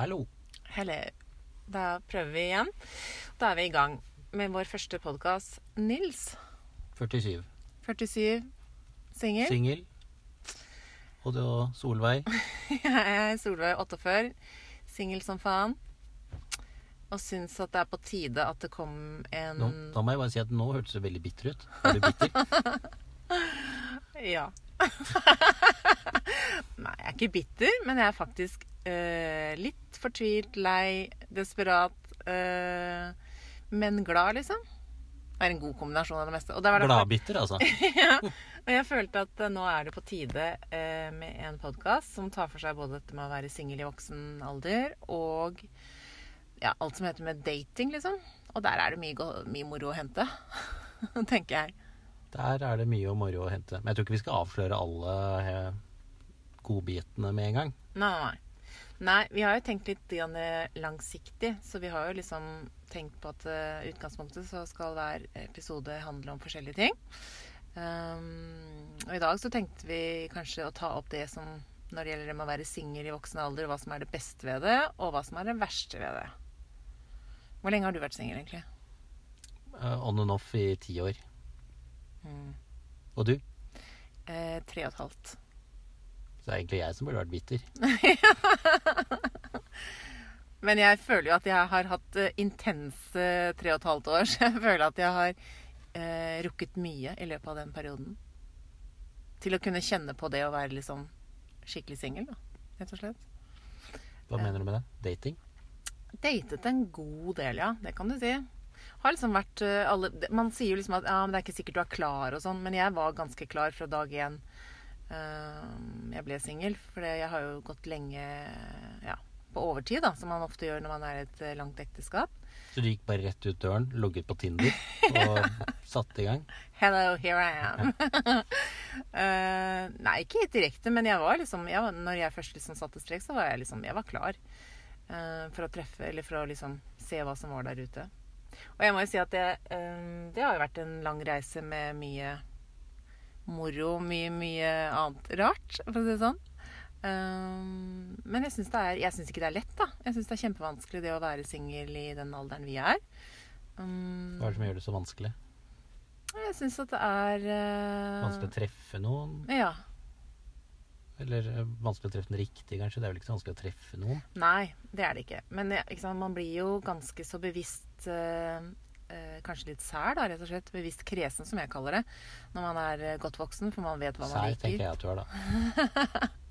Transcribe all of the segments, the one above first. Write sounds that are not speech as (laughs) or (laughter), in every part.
Hallo. Hello. Da prøver vi igjen. Da er vi i gang med vår første podkast. Nils, 47. 47, singel. Singel. Og du og Solveig. (laughs) Jeg er Solveig 48, singel som faen. Og syns at det er på tide at det kom en Nå, da må jeg bare si at nå hørtes du veldig bitter ut. Er du bitter? (laughs) Ja. (laughs) Nei, jeg er ikke bitter, men jeg er faktisk eh, litt fortvilt, lei, desperat, eh, men glad, liksom. Det er en god kombinasjon av det meste. Og, det var Gladbitter, altså. (laughs) ja. og jeg følte at eh, nå er det på tide eh, med en podkast som tar for seg både dette med å være singel i voksen alder og ja, alt som heter med dating, liksom. Og der er det mye, mye moro å hente, (laughs) tenker jeg. Der er det mye og moro å hente. Men jeg tror ikke vi skal avsløre alle eh, godbitene med en gang. Nei, nei, nei. Vi har jo tenkt litt eh, langsiktig, så vi har jo liksom tenkt på at uh, utgangspunktet så skal hver episode handle om forskjellige ting. Um, og i dag så tenkte vi kanskje å ta opp det som når det gjelder det med å være singel i voksen alder, hva som er det beste ved det, og hva som er det verste ved det. Hvor lenge har du vært singel, egentlig? Uh, on and off i ti år. Mm. Og du? Eh, tre og et halvt. Så det er egentlig jeg som burde vært bitter. (laughs) Men jeg føler jo at jeg har hatt eh, intense tre og et halvt år, (laughs) så jeg føler at jeg har eh, rukket mye i løpet av den perioden. Til å kunne kjenne på det å være liksom skikkelig singel, da. Rett og slett. Hva mener du med det? Dating? Datet en god del, ja. Det kan du si. Har liksom vært eh, alle, Man sier jo liksom at ja, men det er ikke sikkert du er klar og sånn, men jeg var ganske klar fra dag én eh, jeg ble singel. For jeg har jo gått lenge ja, på overtid, da, som man ofte gjør når man er i et eh, langt ekteskap. Så du gikk bare rett ut døren, logget på Tinder og (laughs) satte i gang? Hello, here I am. uh, (laughs) nei, ikke helt direkte, men jeg var liksom jeg Når jeg først liksom satte strek, så var jeg liksom Jeg var klar uh, for å treffe Eller for å liksom se hva som var der ute. Og jeg må jo si at det, uh, det har jo vært en lang reise med mye moro, mye, mye annet rart, for å si det sånn. Um, men jeg syns ikke det er lett, da. Jeg syns det er kjempevanskelig det å være singel i den alderen vi er. Um, Hva er det som gjør det så vanskelig? jeg syns at det er uh, Vanskelig å treffe noen? Ja. Eller eh, vanskelig å treffe den riktige, kanskje? Det er vel ikke så vanskelig å treffe noen? Nei, det er det ikke. Men ikke man blir jo ganske så bevisst uh, Kanskje litt sær, da, rett og slett. Bevisst kresen, som jeg kaller det. Når man er godt voksen, for man vet hva man Sær tenker jeg at du er, da. (laughs)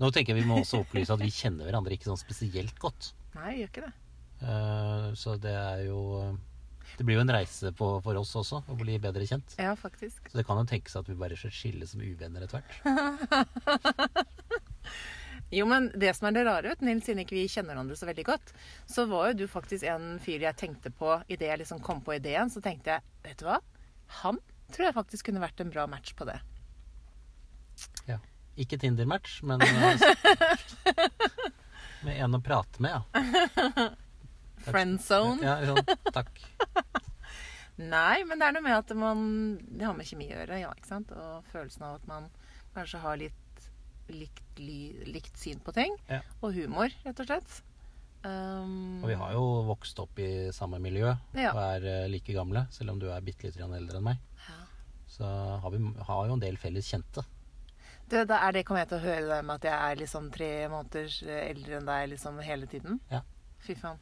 Nå tenker jeg vi må også opplyse at vi kjenner hverandre ikke sånn spesielt godt. Nei, jeg gjør ikke det. Eh, Så det er jo Det blir jo en reise på, for oss også, å bli bedre kjent. Ja, faktisk. Så det kan jo tenkes at vi bare skal skille som uvenner etter hvert. (laughs) Jo, men det som er det rare, vet Nils, siden ikke vi kjenner hverandre så veldig godt, så var jo du faktisk en fyr jeg tenkte på idet jeg liksom kom på ideen. Så tenkte jeg, vet du hva? Han tror jeg faktisk kunne vært en bra match på det. Ja. Ikke Tinder-match, men (laughs) eh, med en å prate med, ja. Friend zone. Ja, sånn, takk. (laughs) Nei, men det er noe med at man Det har med kjemi å gjøre, ja, ikke sant? Og følelsen av at man kanskje har litt likt, li, likt syn på ting. Ja. Og humor, rett og slett. Um, Og vi har jo vokst opp i samme miljø Ja. og er eh, like gamle, selv om du er bitte litt eldre enn meg. Ja. Så har vi har jo en del felles kjente. Du, da er det Kommer jeg til å høre det med at jeg er liksom tre måneder eh, eldre enn deg liksom hele tiden? Ja. Fy faen.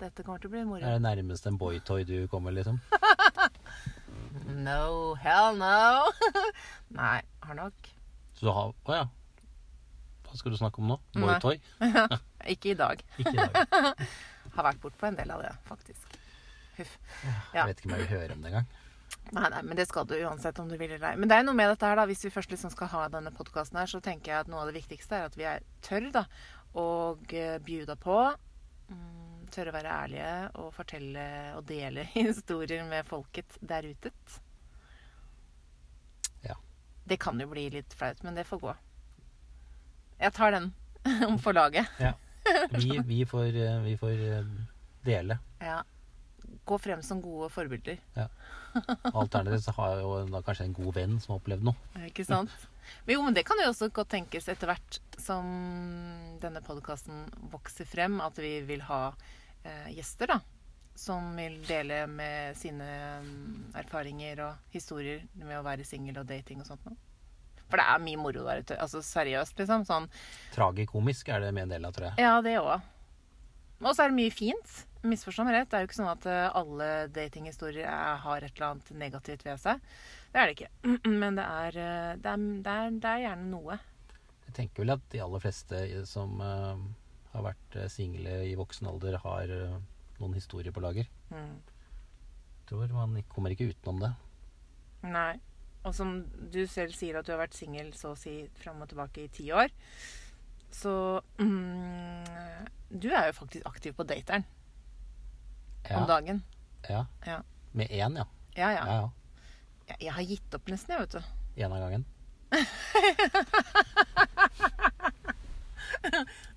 Dette kommer til å bli Det moro. er det nærmeste en boytoy du kommer, liksom. (laughs) No, hell no! (laughs) Nei, har nok. Så du har Å ja. Hva skal du snakke om nå? Boytoy? (laughs) Ikke i dag. Ikke i dag. Har vært bort på en del av det, faktisk. Huff. Ja. Jeg vet ikke om jeg vil høre om det engang. Nei, nei, men det skal du uansett om du vil eller ei. Men det er noe med dette her, da. Hvis vi først liksom skal ha denne podkasten her, så tenker jeg at noe av det viktigste er at vi er tørr, da. Og uh, bjuda på. Mm, tørre å være ærlige og fortelle og dele (laughs) historier med folket der ute. Ja. Det kan jo bli litt flaut, men det får gå. Jeg tar den (laughs) om forlaget. (laughs) Vi, vi, får, eh, vi får eh, dele. Ja. Gå frem som gode forbilder. Alternativt så har jeg jo da kanskje en god venn som har opplevd noe. Ikke sant? Men jo, men det kan jo også godt tenkes etter hvert som denne podkasten vokser frem, at vi vil ha eh, gjester, da. Som vil dele med sine mm, erfaringer og historier med å være singel og dating og sånt noe. For det er mye moro der ute. Altså seriøst, liksom. Sånn Tragikomisk er det med en del av, tror jeg. Ja, det òg. Og så er det mye fint. Misforstå meg rett. Det er jo ikke sånn at eh, alle datinghistorier er- har et eller annet negativt ved seg. Det er det ikke. (clears throat) Men det er, eh, det er, det er, det er gjerne noe. Jeg tenker vel at de aller fleste som eh, har vært single i voksen alder, har noen historier på lager. Mm. Jeg tror man kommer ikke utenom det. Nei. Og som du selv sier at du har vært singel så å si fram og tilbake i ti år, så mm, Du er jo faktisk aktiv på dateren om dagen. ja. Ja. Med én, ja. Ja, Ja, ja. Jeg, jeg har gitt opp nesten, jeg, vet du. Én av gangen. (laughs)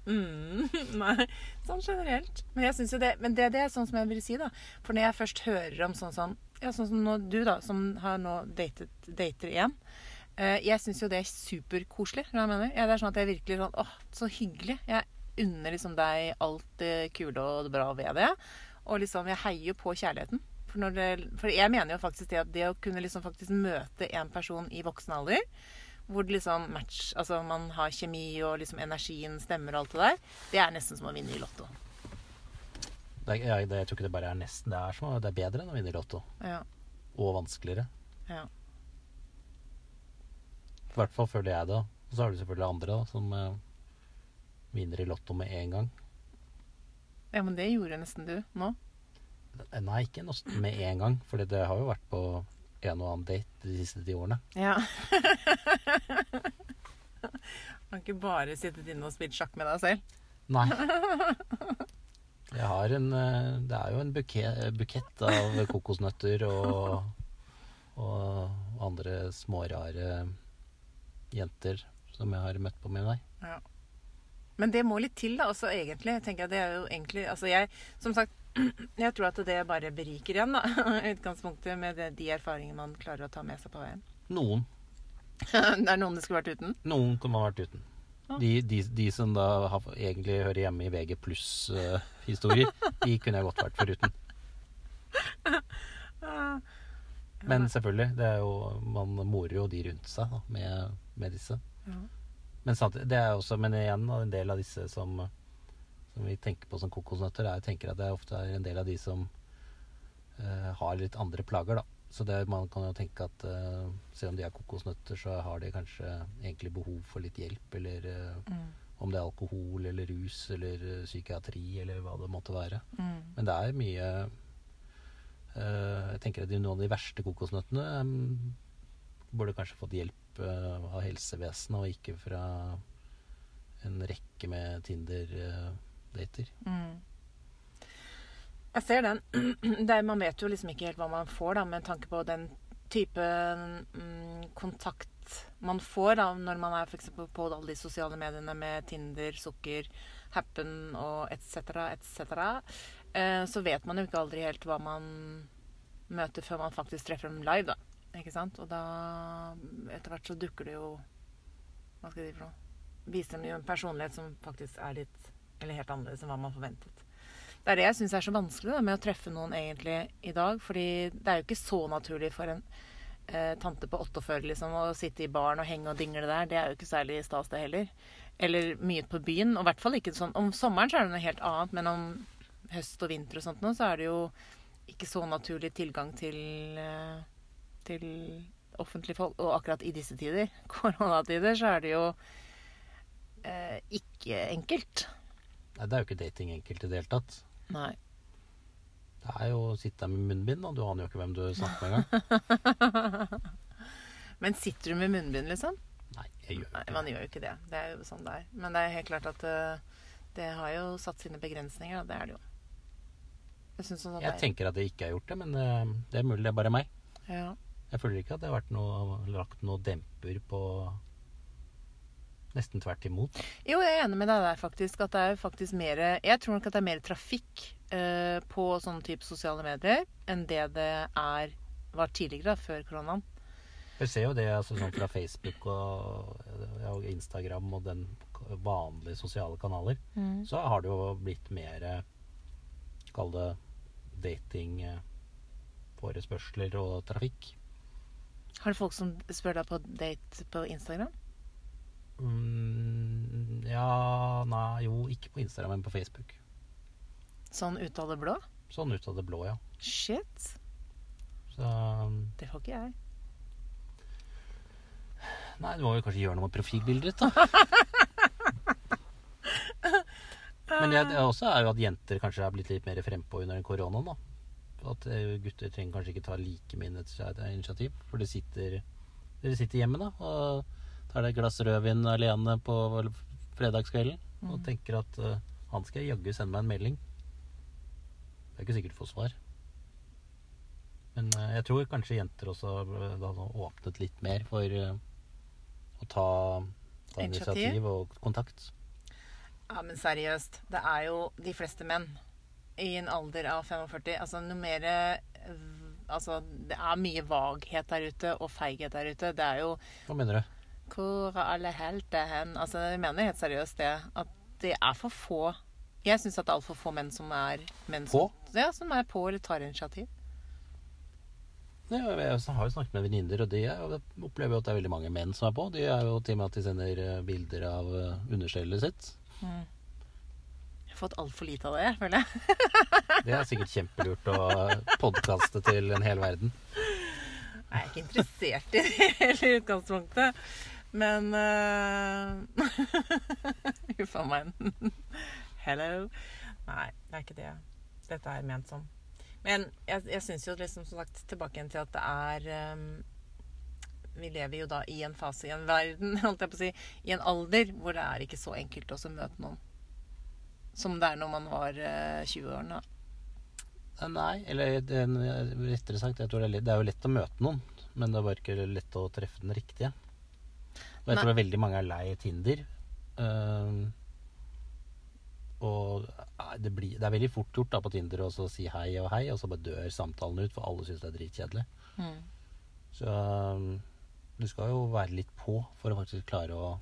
Mm, nei, sånn generelt. Men jeg synes jo det, men det, det er sånn som jeg vil si, da. For når jeg først hører om sånn sånn Ja, sånn som nå, du, da, som har nå datet, dater igjen. eh, jeg syns jo det er superkoselig. Ja, det er sånn at jeg virkelig sånn Å, så hyggelig. Jeg unner liksom deg alt det kule og det bra ved det. Og liksom, jeg heier jo på kjærligheten. For, når det, for jeg mener jo faktisk det at det å kunne liksom faktisk møte en person i voksen alder hvor det liksom match, altså man har kjemi og liksom energien stemmer og alt det der, det er nesten som å vinne i Lotto. Det, jeg, det, jeg tror ikke det bare er nesten. Det er, som, det er bedre enn å vinne i Lotto. Ja. Og vanskeligere. Ja. I hvert fall føler jeg det. Og så har du selvfølgelig andre da, som eh, vinner i Lotto med en gang. Ja, men det gjorde nesten du nå. Nei, ikke nesten med en gang. For det har jo vært på en og annen date de siste ti årene. Ja. (laughs) Kan ikke bare sittet inne og spilt sjakk med deg selv. Nei. Jeg har en eh, Det er jo en bukett, bukett av kokosnøtter og, og andre smårare jenter som jeg har møtt på min vei. Men det må litt til, da. Også egentlig. Jeg tenker Jeg det er jo egentlig Altså jeg, som sagt, (clears throat) jeg tror at det bare beriker igjen, da. (laughs) Utgangspunktet med det, de erfaringene man klarer å ta med seg på veien. Noen. (laughs) det er noen det skulle vært uten. Noen kunne man vært uten. De, de, de som da har, egentlig hører hjemme i VG pluss-historier, de kunne jeg godt vært foruten. (laughs) Men selvfølgelig, det er jo, man morer jo de rundt seg da, med, med disse. Ja. Men, samtidig, det er også, men igjen, en del av disse som, som vi tenker på som kokosnøtter, er, tenker at det ofte er en del av de som uh, har litt andre plager. da. Så det, man kan jo tenke at uh, selv om de er kokosnøtter, så har de kanskje egentlig behov for litt hjelp. Eller uh, Mm. om det er alkohol eller rus eller psykiatri eller hva det måtte være. Mm. Men det er mye Jeg tenker at noen av de verste kokosnøttene um, burde kanskje fått hjelp eh, av helsevesenet, og ikke fra en rekke med Tinder-dater. Mm. Jeg ser den. (clears throat) Er, man vet jo liksom ikke helt hva man får, da, med tanke på den type mm, kontakt man får da, når man er eksempel på alle de sosiale mediene med Tinder, Sukker, Happen og etc., etc. Eh, så vet man jo ikke aldri helt hva man møter før man faktisk treffer dem live, da. Ikke sant? Og da etter hvert så dukker det jo Hva skal jeg si for noe? Viser dem jo en personlighet som faktisk er litt Eller helt annerledes enn hva man forventet. Det er det jeg syns er så vanskelig da, med å treffe noen egentlig i dag. Fordi det er jo ikke så naturlig for en eh, tante på 48 liksom, å sitte i baren og henge og dingle der. Det er jo ikke særlig stas, det heller. Eller mye på byen. Og i hvert fall ikke sånn Om sommeren så er det noe helt annet, men om høst og vinter og sånt nå, så er det jo ikke så naturlig tilgang til, eh, til offentlige folk. Og akkurat i disse tider, (laughs) koronatider, så er det jo eh, ikke enkelt. Nei, det er jo ikke dating enkelt i det hele tatt. Nei. Det er jo å sitte med munnbind, og du aner jo ikke hvem du snakker med engang. (laughs) Men sitter du med munnbind, liksom? Nei, jeg gjør jo Nei, man gjør jo ikke det. Det er jo sånn det er. Men det er helt klart at eh, det har jo satt sine begrensninger, da. det er det jo. Jeg sånn Jeg tenker at jeg ikke har gjort det, men eh, det er mulig det er bare meg. ja. Jeg føler ikke at det har vært noe, lagt noe demper på Nesten tvert imot. Jo, jeg er enig med deg der, faktisk. At det er faktisk mer Jeg tror nok at det er mer trafikk eh, på sånne type sosiale medier enn det det er var tidligere, da, før koronaen. Jeg ser jo det altså, sånn fra Facebook og, og Instagram og den vanlige sosiale kanaler. Så har det jo blitt mer Kall det dating, eh, og trafikk. Har du folk som spør deg på date på Instagram? Mm, ja Nei, jo, ikke på Instagram, men på Facebook. Sånn ut av det blå? Sånn ut av det blå, ja. Shit. Så um, Det får ikke jeg. Nei, du må jo kanskje gjøre noe med profilbildet ditt, da. (laughs) Men det, det også er jo at jenter kanskje er blitt litt mer frempå under den koronaen, da. At eh, gutter trenger kanskje ikke ta like mye initi- initiativ. For dere sitter, dere sitter hjemme, da, og tar deg et glass rødvin alene på fredagskvelden og tenker at uh, han skal jaggu sende meg en melding. Det er ikke sikkert du får svar. Men uh, jeg tror kanskje jenter også har åpnet litt mer for å ta, ta Initiativ. initiativ og kontakt. Ja, men seriøst. Det er jo de fleste menn i en alder av 45. Altså noe mer Altså, det er mye vaghet der ute, og feighet der ute. Det er jo Hva mener du? Hvor er alle helter hen? Altså, jeg mener helt seriøst det. At det er for få Jeg syns at det er altfor få menn som er menn som, på? Ja, som er på eller tar initiativ. Ja, jeg har jo snakket med venninner, og de er, opplever jo at det er veldig mange menn som er på. De er jo til og med at de sender eh, bilder av eh, understellet sitt. Har fått altfor lite av det, føler jeg. Det er sikkert kjempelurt å podkaste til en hel verden. Jeg er ikke interessert i det hele utgangspunktet. Men (laughs) uh... Huff a meg. Hello. Nei, det er ikke det dette er ment som. Men jeg, jeg syns jo liksom som sagt tilbake igjen til at det er um Vi lever jo da i en fase, i en verden, (laughs) holdt jeg på å si, i en alder hvor det er ikke så enkelt å møte noen. Som det er når man var eh, 20-årene. Eh, Nei, eller det, rettere sagt, jeg tror det er, lett, det er jo lett å møte noen, men det er bare ikke lett å treffe den riktige. Og jeg Nei. tror veldig mange er lei Tinder. Ehm, og eh, det, blir, det er veldig fort gjort da på Tinder å si hei og hei, og så bare dør samtalen ut, for alle syns det er dritkjedelig. Mm. Så um, du skal jo være litt på for å faktisk klare å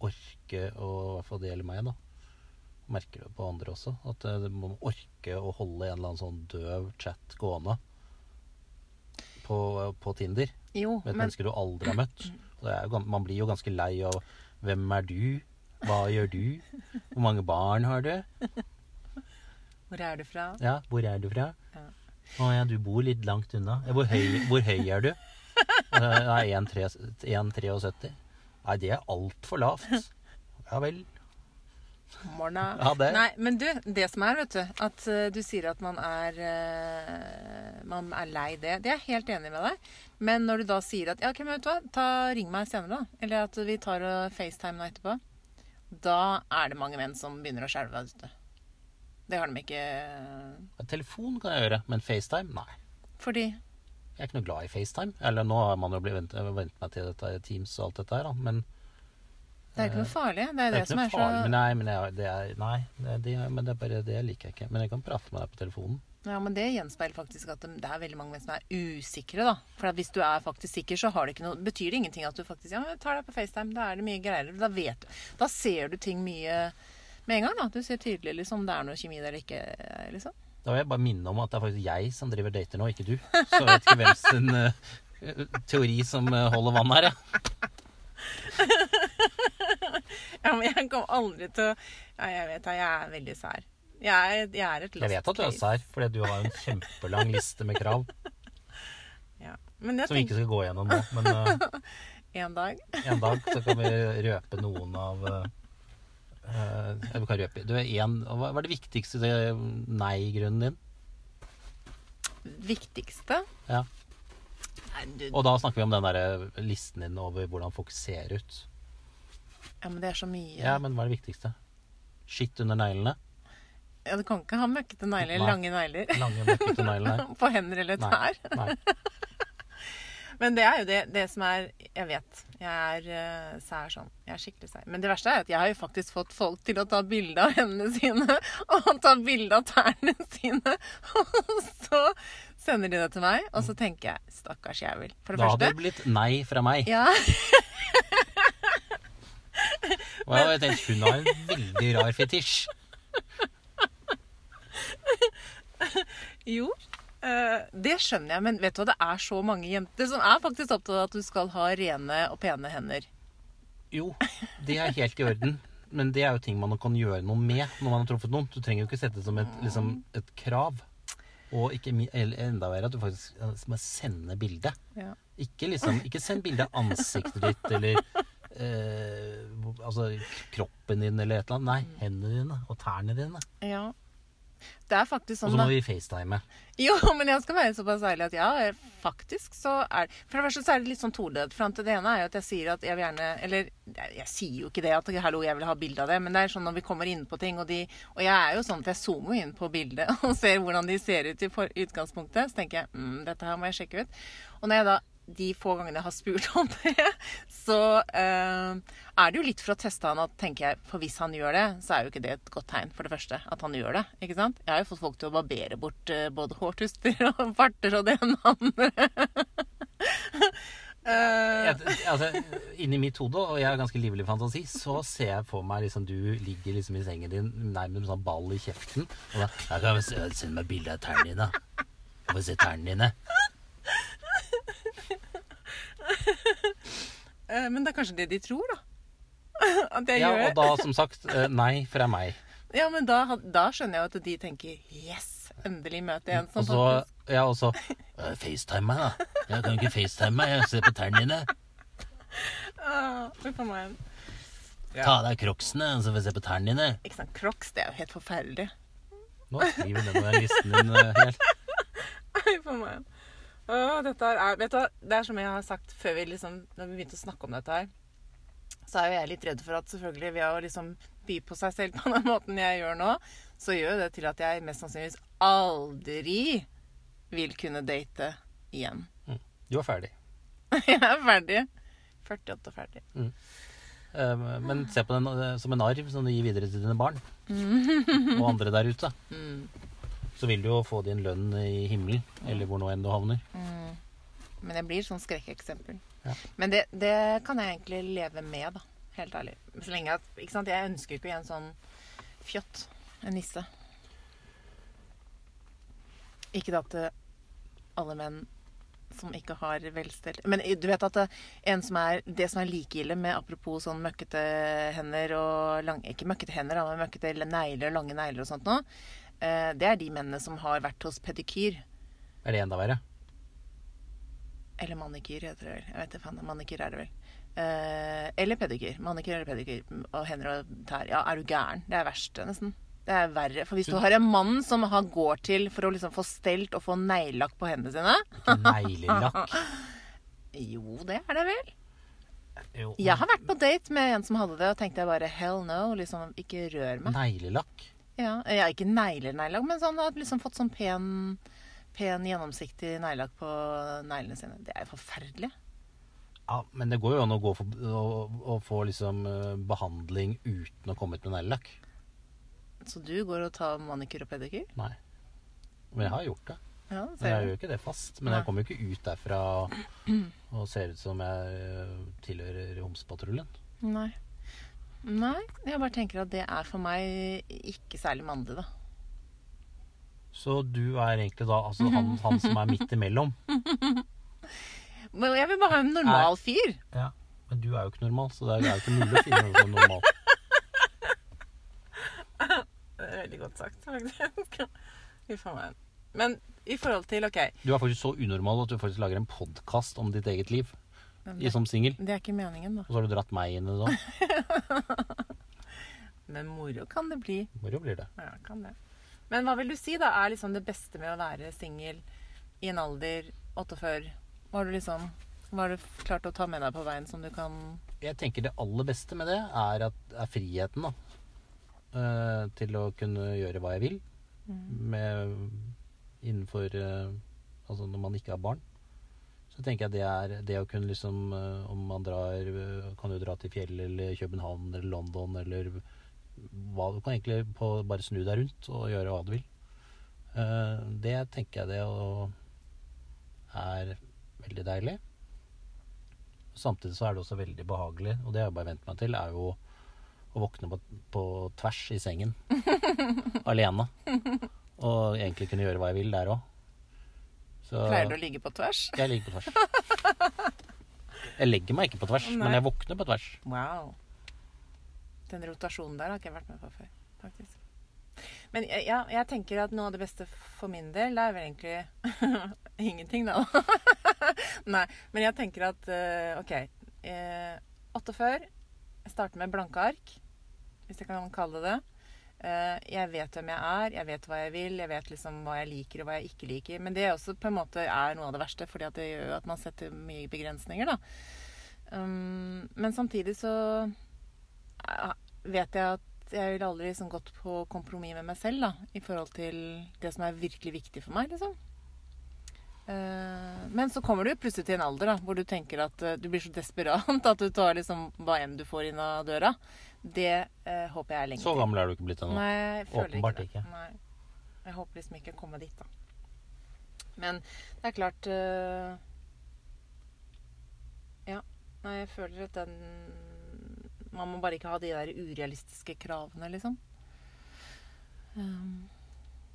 orke, og i hvert fall det gjelder meg, da. Merker det på andre også. At man orker må orke å holde en eller annen sånn døv chat gående på, på Tinder Jo, med et men menneske du aldri har møtt. Jo, man blir jo ganske lei av Hvem er du? Hva gjør du? Hvor mange barn har du? hvor er du fra? Ja, hvor er du fra? Ja. Å ja, du bor litt langt unna. Hvor, høy, hvor høy er du? (laughs) Nei, 1,73. Nei, det er altfor lavt. Ja vel. Morna. Ja, det- Nei, men du, det som er, vet du At eh, du sier at man er eh, Man er lei det. Det er jeg helt enig med deg. Men når du da sier at Ja, okay, vet du hva, ta, ring meg senere, da. Eller at vi tar og FaceTime nå etterpå. Da er det mange menn som begynner å skjelve. vet du. Det har de ikke Ja, Telefon kan jeg gjøre, men FaceTime? Nei. Fordi Jeg er ikke noe glad i FaceTime. Eller nå har man jo vent, vent meg til dette Teams og alt dette her, da. Men det er ikke noe farlig. Det er det det, er som er så. Men nei, men jeg, det er, nei det, men det er bare det liker jeg ikke. Men jeg kan prate med deg på telefonen. Ja, men det gjenspeiler faktisk at det er veldig mange som er usikre, da. For at hvis du er faktisk sikker, så har det ikke noe, betyr det ingenting at du faktisk Ja, jeg tar deg på FaceTime. Da er det mye greier. Da vet du. Da ser du ting mye med en gang, da. Du ser tydelig liksom om det er noe kjemi der eller ikke, liksom. Da vil jeg bare minne om at det er faktisk jeg som driver dater nå, ikke du. Så jeg vet ikke hvem sin uh, teori som eh, holder vann her, jeg. (laughs) Ja, men jeg kommer aldri til å Ja, jeg vet da, jeg er veldig sær. Jeg er, jeg er et Jeg vet at du er sær, fordi du har en kjempelang liste med krav (laughs) Ja. Som vi ikke skal gå gjennom nå. Men uh, (laughs) en dag en dag så kan vi røpe noen av uh, Vi kan røpe du er en, Hva er det viktigste eh, nei-grunnen din? Viktigste Ja. Nei, Og da snakker vi om den der listen din over hvordan folk ser ut. Ja, men det er så mye. Ja, men hva er det viktigste? Skitt under neglene? Ja, du kan ikke ha møkkete negler, Nei. lange negler, Lange, møkkete negler? (laughs) på hender eller Nei. tær. Nei. (laughs) Men det er jo det, det som er Jeg vet. Jeg er uh, sær sånn. Jeg er skikkelig sær. Men det verste er at jeg har jo faktisk fått folk til å ta bilde av hendene sine. (laughs) Og ta bilde av tærne sine. Og så sender de det til meg, og så tenker jeg stakkars jævel. For det Da hadde det blitt nei fra meg. ja, (laughs) Og jeg har tenkt, hun har en veldig rar fetisj. Jo, eh, det skjønner jeg, men vet du hva, det er så mange jenter som er faktisk opptatt av at du skal ha rene og pene hender. Jo, det er helt i orden. Men det er jo ting man kan gjøre noe med når man har truffet noen. Du trenger jo ikke sette det som et, liksom, et krav. Og ikke, enda verre at du faktisk må sende bilde. Ja. Ikke, liksom, ikke send bilde av ansiktet ditt eller eh, altså kroppen din eller et eller annet. Nei, hendene dine og tærne dine. ja. Det er faktisk sånn, Og så så da. må vi facetime. Jo, (laughs) men jeg skal være såpass ærlig at ja, faktisk så er For det første så er det litt sånn todelt. For det ene er jo at jeg sier at jeg vil gjerne Eller jeg sier jo ikke det at hallo, jeg vil ha bilde av det, men det er sånn når vi kommer inn på ting, og de Og jeg er jo sånn at jeg zoomer inn på bildet (laughs) og ser hvordan de ser ut i utgangspunktet. Så tenker jeg mm, dette her må jeg sjekke ut. Og når jeg da de få gangene jeg har spurt om det, (laughs) så eh, er det jo litt for å teste han at tenker jeg, For hvis han gjør det, så er jo ikke det et godt tegn, for det første, at han gjør det. ikke sant? Jeg har jo fått folk til å barbere bort eh, både hårtuster (laughs) og farter og det ene og andre. (laughs) Uh... Jeg, altså, inni mitt hode, og jeg har ganske livlig fantasi, så ser jeg for meg liksom du ligger liksom i sengen din nærmest med sånn ball i kjeften. Og da jeg kan se- sende meg bilde av tærne dine. Jeg får se tærne dine. (laughs) eh, men det er kanskje det de tror, da. (laughs) At jeg Ja, gjør og da, som sagt, eh, nei fra meg. (laughs) Ja, men da, da skjønner jeg jo at de tenker Yes! Endelig møter jeg en som faktisk Ja, og så eh, FaceTime meg, da. Jeg kan ikke FaceTime meg. Jeg ser på tærne dine. ah, Uff a meg. Ja. Ta av deg crocsene, så får jeg se på tærne dine. Ikke sant, Crocs, det er jo helt forferdelig. Nå skriver du nedover listen din helt. Uff a meg. Åh, dette er Vet du det er som jeg har sagt før vi liksom Når vi begynte å snakke om dette her, så er jo jeg litt redd for at selvfølgelig ved å liksom by på seg selv på den (laughs) måten jeg gjør nå, så gjør det til at jeg mest sannsynligvis aldri vil kunne date igjen. Du er ferdig. (laughs) Jeg er ferdig. 48 og ferdig. Mm. Men se på den eh, som en arv som du gir videre til dine barn. (laughs) Og andre der ute. Mm. Så vil du jo få din lønn i himmelen, eller hvor nå enn du havner. Men det blir sånn skrekkeksempel. Ja. Men det, det kan jeg egentlig leve med, da. Helt ærlig. Så lenge at Ikke sant, jeg ønsker ikke en sånn fjott. En nisse. Ikke at eh, alle menn som ikke har velstelt Men du vet at det, en som er, det som er like ille med apropos sånn møkkete hender og lang, Ikke møkkete hender, men møkkete negler, lange negler og sånt noe, eh, det er de mennene som har vært hos pedikyr. Er det enda verre? Eller manikyr, heter det vel. Jeg vet ikke, manikyr er det vel. Eh, eller pedikyr. Manikyr eller pedikyr. Og hender og tær. Ja, er du gæren? Det er verst, nesten. Det er verre. For hvis du har en mann som har går til for å liksom få stelt og få neglelakk på hendene sine Ikke neglelakk. (laughs) Jo, det er det vel. Jo. Jeg har vært på date med en som hadde det, og tenkte jeg bare hell no. Liksom, ikke rør meg. Neglelakk? Ja, jeg er ikke negler, neglelakk, men sånn har liksom fått sånn pen, pen gjennomsiktig neglelakk på neglene sine. Det er jo forferdelig. Ja, men det går jo an å, gå for, å, å få liksom eh, behandling uten å komme ut med neglelakk. Så du går og tar manikyr og pedikyr? Nei. Men jeg har gjort det. Ja, Men jeg gjør jo ikke det fast. Men Nei. jeg kommer jo ikke ut derfra og ser ut som jeg eh, tilhører Homsepatruljen. Nei. Nei, jeg bare tenker at det er for meg ikke særlig mandig, da. Så du er egentlig da altså han, (laughs) han som er midt imellom. Men jeg vil bare ha en normal fyr. Ja. Men du er jo ikke normal, så det er jo ikke mulig å finne noe som normal. Det er veldig godt sagt, faktisk. Fy faen meg. Men i forhold til OK, Du er faktisk så unormal at du faktisk lager en podkast om ditt eget liv i som singel. det er ikke meningen, da. Og så har du dratt meg inn i det òg. (laughs) Men moro kan det bli. Moro blir det. Ja, kan det. Men hva vil du si, da, er liksom det beste med å være singel i en alder 48? Hva har du liksom Hva har du klart å ta med deg på veien som du kan Jeg tenker det aller beste med det er, at, er friheten, da. Uh, til å kunne gjøre hva jeg vil. Med, innenfor uh, Altså når man ikke har barn. Så tenker jeg det er det å kunne liksom eh, Om man drar eh, Kan du dra til fjellet eller København eller London eller hva Du kan egentlig på, bare snu deg rundt og gjøre hva du vil. Eh, det tenker jeg det og er veldig deilig. Samtidig så er det også veldig behagelig, og det har jeg bare vent meg til, er jo å våkne på, på tvers i sengen. (laughs) alene. Og egentlig kunne gjøre hva jeg vil der òg. Pleier du å ligge på tvers? Jeg ligger på tvers. Jeg legger meg ikke på tvers, Nei. men jeg våkner på tvers. Wow. Den rotasjonen der har ikke jeg vært med på før, faktisk. Men jeg- ja, jeg tenker at noe av det beste for min del, det er vel egentlig (laughs) ingenting, da. (laughs) Nei, men jeg tenker at eh, OK. Eh, 48. Jeg starter med blanke ark, hvis jeg kan kalle det det. Eh, jeg vet hvem jeg er, jeg vet hva jeg vil, jeg vet liksom hva jeg liker og hva jeg ikke liker. Men det også på en måte er noe av det verste, fordi det gjør at man setter mye begrensninger, da. Um, men samtidig så vet jeg at jeg ville aldri liksom gått på kompromiss med meg selv da, i forhold til det som er virkelig viktig for meg. liksom. Eh, men så kommer du plutselig til en alder da, hvor du tenker at eh, du blir så desperat (laughs) at du tar liksom hva enn du får inn av døra. Det eh, håper jeg er lenge Så gammel er du ikke blitt ennå. Åpenbart ikke ikke. Nei. Jeg håper liksom ikke å komme dit, da. Men det er klart uh, Ja. Nei, jeg føler at den Man må bare ikke ha de der urealistiske kravene, liksom. Um,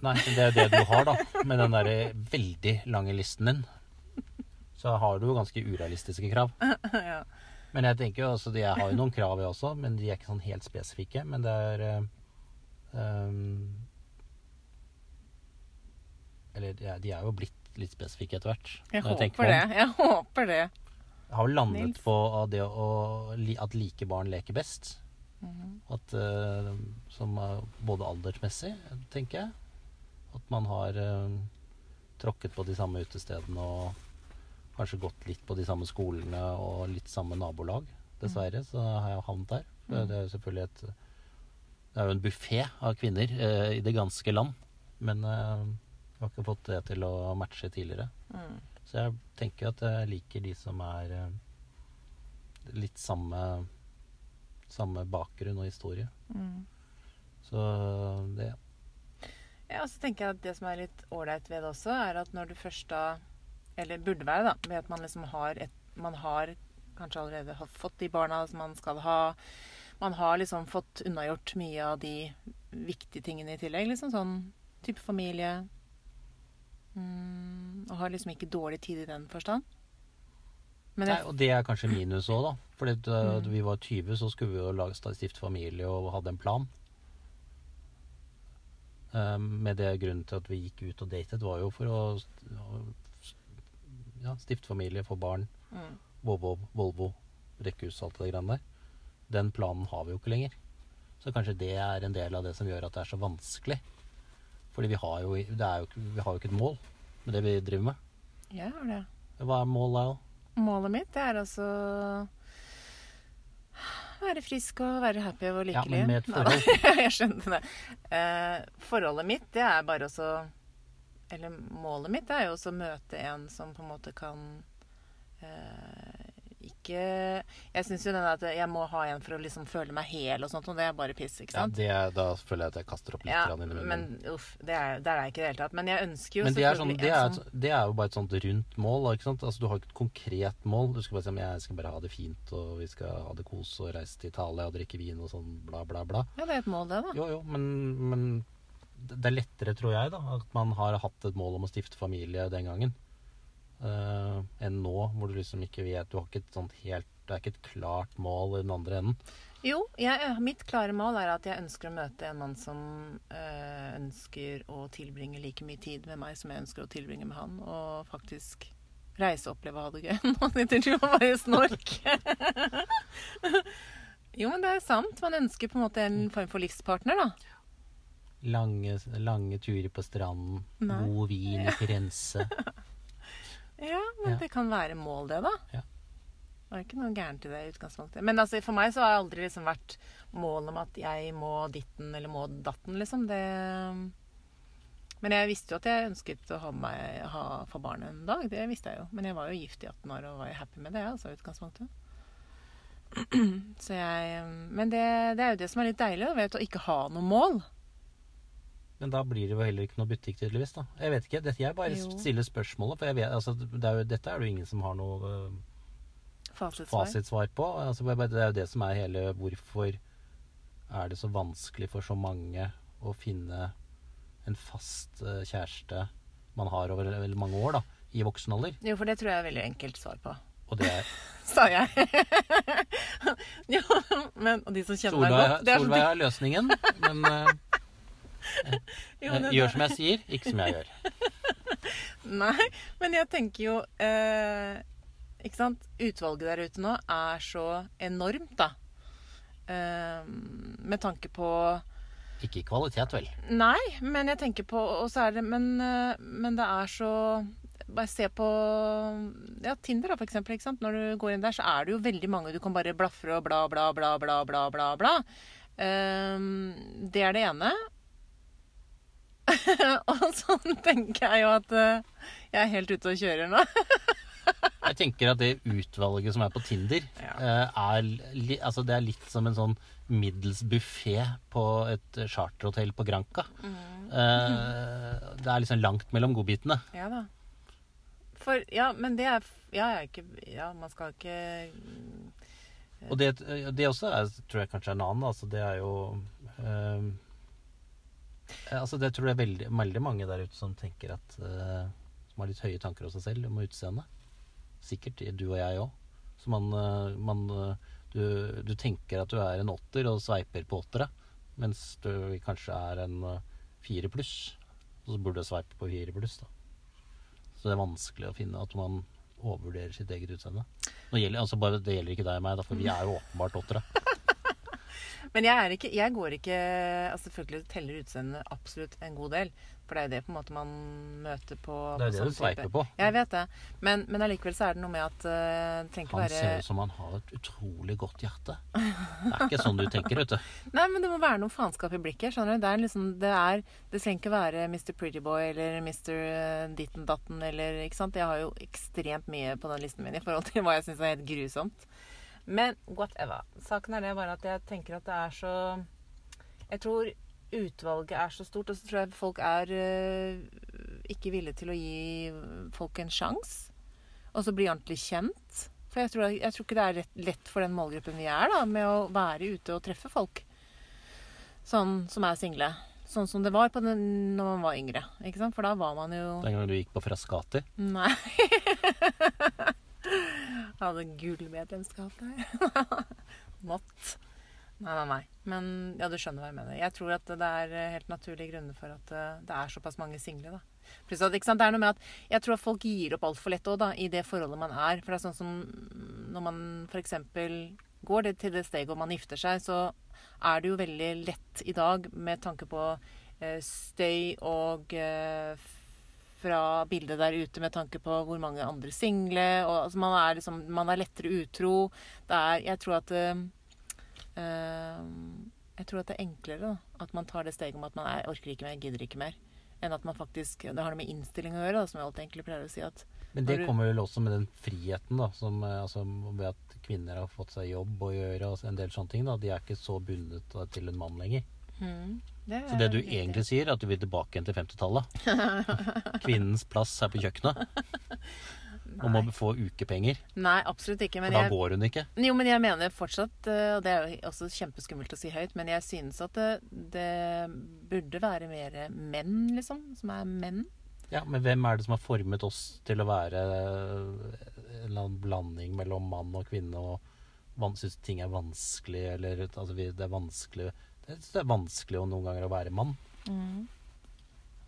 Nei, det er det du har, da. Med den der veldig lange listen din. Så har du jo ganske urealistiske krav. (laughs) ja. Men jeg tenker jo altså, jeg har jo noen krav, jeg også, men de er ikke sånn helt spesifikke. Men det er ehm, Eller ja, de er jo blitt litt spesifikke etter hvert. Jeg jeg håper det. Jeg håper det. Jeg har jo landet Nils. på det å, at like barn leker best. Mhm. At, uh, som er både aldersmessig, tenker jeg. At man har uh, tråkket på de samme utestedene og kanskje gått litt på de samme skolene og litt samme nabolag. Dessverre så har jeg havnet der. Mm. Det er jo selvfølgelig et Det er jo en buffé av kvinner eh, i det ganske land. Men eh, jeg har ikke fått det til å matche tidligere. Mm. Så jeg tenker at jeg liker de som er eh, litt samme samme bakgrunn og historie. Mm. Så det Ja, og så tenker jeg at det som er litt ålreit ved det også, er at når du først da Eller burde være, da, ved at man liksom har et Man har kanskje allerede har fått de barna som man skal ha. Man har liksom fått unnagjort mye av de viktige tingene i tillegg. Liksom sånn type familie. Mm, og har liksom ikke dårlig tid i den forstand. Men Nei, og det er kanskje minus òg, da. Fordi da Mm. vi var 20, så skulle vi jo lage stifte familie og hadde en plan. Um, med det grunnen til at vi gikk ut og datet, var jo for å ja, stifte familie, få barn, mm, Volvo, Volvo rekkehus alt det greiene der. Den planen har vi jo ikke lenger. Så kanskje det er en del av det som gjør at det er så vanskelig. Fordi vi har jo, det er jo, vi har jo ikke et mål med det vi driver med. har det. Hva er målet, da? Målet mitt det er altså være frisk og være happy og Ja, men med et forhold. (laughs) jeg skjønte det. Eh, forholdet mitt, det er bare også Eller målet mitt er jo også å møte en som på en måte kan eh, ikke Jeg syns jo den at jeg må ha en for å liksom føle meg hel og sånt, og det er bare piss, ikke Ja, sant? det, er- da føler jeg at jeg kaster opp litt Ja, inni munnen. men uff, det er, der er jeg ikke i det hele tatt. Men jeg ønsker jo Men det er, sånn, det, er, som det er jo bare et sånt rundt mål. Ikke sant? Altså, du har ikke et konkret mål. Du skal bare si at jeg skal bare ha det fint, og vi skal ha det kos og reise til Italia og drikke vin og sånn bla, bla, bla. Ja, det er et mål, det, da. Jo, jo, men, men det er lettere, tror jeg, da, at man har hatt et mål om å stifte familie den gangen. Uh, enn nå, hvor du liksom ikke vet Du har ikke et sånt helt Det er ikke et klart mål i den andre enden. Jo, jeg, mitt klare mål er at jeg ønsker å møte en mann som øh, ønsker å tilbringe like mye tid med meg som jeg ønsker å tilbringe med han, og faktisk reise oppleve og ha det gøy. (laughs) Nå sitter du og bare snork. (laughs) jo, men det er sant. Man ønsker på en måte en form for livspartner, da. Lange, lange turer på stranden, Nei. god vin i Firenze. (laughs) Ja, men Ja. det kan være mål, det, da. Ja. Det er ikke noe gærent i det utgangspunktet. Men altså, for meg så har det aldri liksom vært mål om at jeg må ditten eller må datten, liksom. Det Men jeg visste jo at jeg ønsket å ha, meg, ha få barn en dag. Det visste jeg jo. Men jeg var jo gift i 18 år og var jo happy med det, altså, utgangspunktet. (clears throat) Så jeg Men det, det er jo det som er litt deilig, vet, å ikke ha noe mål. Men da blir det jo heller ikke noe butikk, tydeligvis. da. Jeg vet ikke, dette, Jeg bare Jo. stiller spørsmålet, for jeg vet, altså, det er jo, dette er det jo ingen som har noe uh, Fasitsvar. fasitsvar på. Altså, det er jo det som er hele Hvorfor er det så vanskelig for så mange å finne en fast uh, kjæreste man har over veldig mange år, da, i voksen alder? Jo, for det tror jeg er veldig enkelt svar på. Og det er (laughs) Sa jeg. (laughs) jo, men Og de som kjenner meg godt det er sånn- Solveig har løsningen, men øh, (laughs) Jo, eh, gjør som jeg sier, ikke som jeg gjør. (laughs) Nei, men jeg tenker jo eh, Ikke sant? Utvalget der ute nå er så enormt, da. Eh, med tanke på Ikke i kvalitet, vel. Nei, men jeg tenker på Og så er det Men, eh, men det er så Bare se på ja, Tinder, da, for eksempel. Når du går inn der, så er det jo veldig mange du kan bare blafre og bla, bla, bla, bla, bla, bla. bla. Um, det er det ene. (laughs) og sånn tenker jeg jo at eh, jeg er helt ute og kjører nå. (laughs) Jeg tenker at det utvalget som er på Tinder, Ja. eh, er, altså det er litt som en sånn middels buffé på et charterhotell på Granca. Eh, det er liksom langt mellom godbitene. Ja da. For Ja, men det er Ja, jeg er ikke Ja, man skal ikke Og det, det også er, tror jeg kanskje er en annen. Altså det er jo altså det tror jeg er veldig, veldig mange der ute som tenker at uh, Som har litt høye tanker om seg selv, om utseendet. Sikkert du og jeg òg. Så man, eh, man eh, du, du tenker at du er en åtter og sveiper på åttere, mens du kanskje er en eh, fire pluss. Og så burde du sveipe på fire pluss, da. Så det er vanskelig å finne at man overvurderer sitt eget utseende. Gjelder, altså bare, det gjelder ikke deg og meg, da, for vi er jo åpenbart åttere. Men jeg ikke Jeg går ikke altså Selvfølgelig teller utseendet absolutt en god del. For det er jo det på en måte man møter på Det er på det du sveiper på. Jeg vet det. Men, men allikevel så er det noe med at uh, Han ser ut som han har et utrolig godt hjerte. Det er ikke sånn du tenker, vet du. (laughs) Nei, men det må være noe faenskap i blikket. skjønner du? Det er liksom, det er Det trenger ikke være Mr. Prettyboy eller Mr. Ditten Datten eller Ikke sant. Jeg har jo ekstremt mye på den listen min i forhold til hva jeg syns er helt grusomt. Men whatever. Saken er det bare at jeg tenker at det er så Jeg tror utvalget er så stort, og så tror jeg folk er øh, ikke villige til å gi folk en sjanse. Og så bli ordentlig kjent. For jeg tror, jeg tror ikke det er lett, lett for den målgruppen vi er, da, med å være ute og treffe folk. Sånn som er single. Sånn som det var på den, når man var yngre. For da var man jo Den gangen du gikk på Frascati. Nei. (laughs) Hadde gullmedlemskap der. (laughs) Mått. Nei, nei, nei. Men ja, du skjønner hva jeg mener. Jeg tror at det er eh, helt naturlige grunner for at eh, det er såpass mange single, da. Pluss at ikke sant? det er noe med at jeg tror at folk gir opp altfor lett òg, da, i det forholdet man er. For det er sånn som når man f.eks. går det til det steget hvor man gifter seg, så er det jo veldig lett i dag med tanke på eh, støy og eh, fra bildet der ute med tanke på hvor mange andre single og, altså, man, er liksom, man er lettere utro. Det er Jeg tror at eh, Jeg tror at det er enklere da, at man tar det steget om at man er, orker ikke mer, gidder ikke mer. Enn at man faktisk Det har noe med innstilling å gjøre, da, som jeg alltid egentlig pleier å si. at Men det kommer vel også med den friheten, da, som, eh, altså, ved at kvinner har fått seg jobb å gjøre og en del sånne ting. da, De er ikke så bundet til en mann lenger. hmm, det Så det du egentlig det. sier, er at du vil tilbake igjen til 50-tallet. (laughs) Kvinnens plass er på kjøkkenet. (laughs) Og må få ukepenger. Nei, absolutt ikke. For da jeg, går hun ikke. Jo, men jeg mener fortsatt, eh, og det er jo også kjempeskummelt å si høyt, men jeg synes at det, det burde være mer menn, liksom. Som er menn. Ja, Men hvem er det som har formet oss til å være en eller annen blanding mellom mann og kvinne og synes ting er vanskelig, eller altså, det er vanskelig det, det er vanskelig å noen ganger å være mann.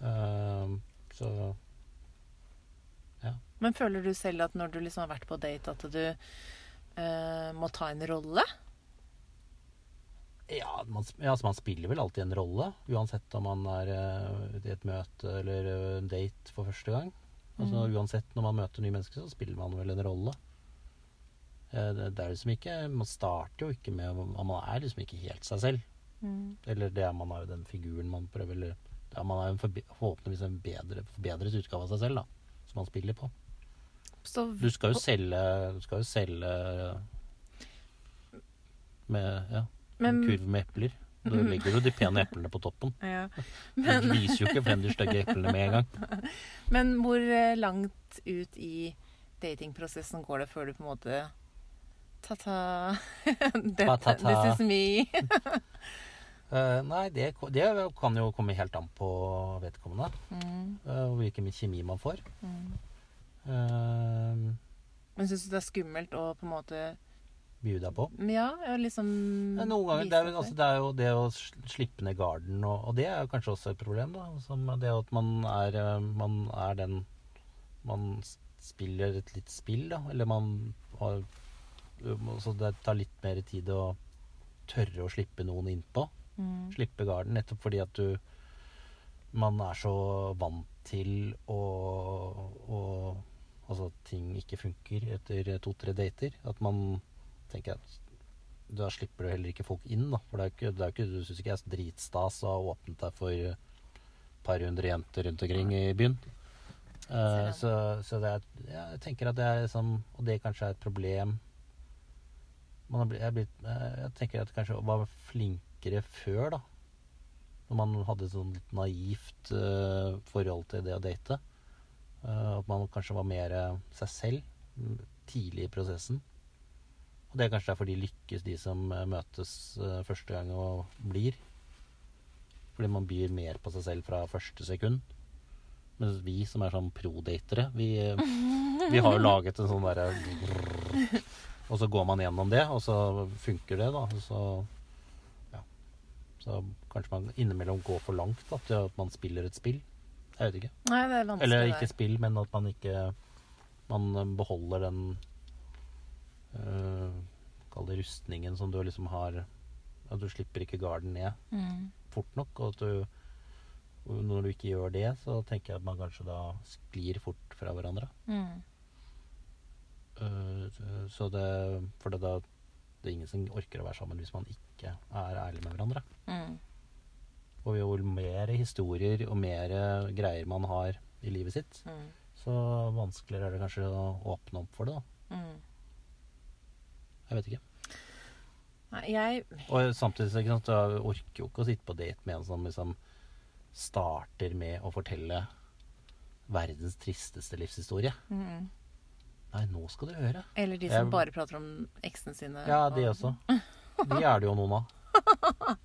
Eh, så Men føler du selv at når du liksom har vært på date, at du uh, må ta en rolle? ja man, ja, altså man spiller vel alltid en rolle, uansett om man er uh, i et møte eller eh, en date for første gang. Altså Mm. Uansett når man møter nye mennesker, så spiller man vel en rolle. Det, det er liksom ikke Man starter jo ikke med Man er liksom ikke helt seg selv. Eller det er man er jo den figuren man prøver Eller er, man er en forhåpentligvis en bedre, forbedret utgave av seg selv, da. Som man spiller på. Så Du skal jo selge Du skal jo selge med ja, en Men- kurv med epler. Da legger du de pene eplene på toppen. (laughs) ja. Du viser jo ikke frem de stygge eplene med en gang. (laughs) Men hvor eh, langt ut i datingprosessen går det før du på en måte Ta-ta. (laughs) This is me. Eh, nei, det, det kan jo komme helt an på vedkommende. Mm, Uh, og hvilken kjemi man får. mm. Uh, Men syns du det er skummelt å på en måte by deg på. Ja, liksom Noen ganger, det er, altså, det er jo det å slippe ned garden, og, og det er jo kanskje også et problem. da, som Det at man er, man er den Man spiller et litt spill, da. Eller man har Så det tar litt mer tid å tørre å slippe noen innpå. Mm. Slippe garden, nettopp fordi at du Man er så vant til å, å Altså at ting ikke funker etter to-tre dater. At man tenker at da slipper du heller ikke folk inn, da. For det er ikke, det er ikke, du syns ikke jeg er dritstas å ha åpnet deg for et par hundre jenter rundt omkring i byen. Uh, så så det er, ja, jeg tenker at det er liksom Og det kanskje er et problem blitt, jeg, er blitt, eh, jeg tenker at kanskje var flinkere før, da. Når man hadde et sånn litt naivt uh, forhold til det å date. Uh, at man kanskje var mer eh, seg selv tidlig i prosessen. Og det er kanskje derfor de lykkes, de som møtes uh, første gang og blir. Fordi man byr mer på seg selv fra første sekund. Mens vi som er sånn pro-datere, vi, vi har jo laget en sånn derre Og så går man gjennom det, og så funker det, da. og Så. Så kanskje man innimellom går for langt da, til at man spiller et spill. Jeg vet ikke. Nei, det er vanskelig. Eller ikke spill, men at man ikke Man beholder den øh, Kall det rustningen som du liksom har At du slipper ikke garden ned Mm. fort nok. Og at du når du ikke gjør det, så tenker jeg at man kanskje da sklir fort fra hverandre. Mm. Uh, så det For det, da, det er ingen som orker å være sammen hvis man ikke er ærlige med hverandre. Mm. Og jo mer historier og mer greier man har i livet sitt, Mm. så vanskeligere er det kanskje å åpne opp for det. da. Mm. Jeg vet ikke. Nei, jeg Og samtidig så ikke sant, du orker jo ikke å sitte på date med en som liksom starter med å fortelle verdens tristeste livshistorie. mm. Nei, nå skal du høre. Eller de som Jeg- bare prater om eksene sine. Ja, de og- også. (laughs) (laughs) De er det jo noen av.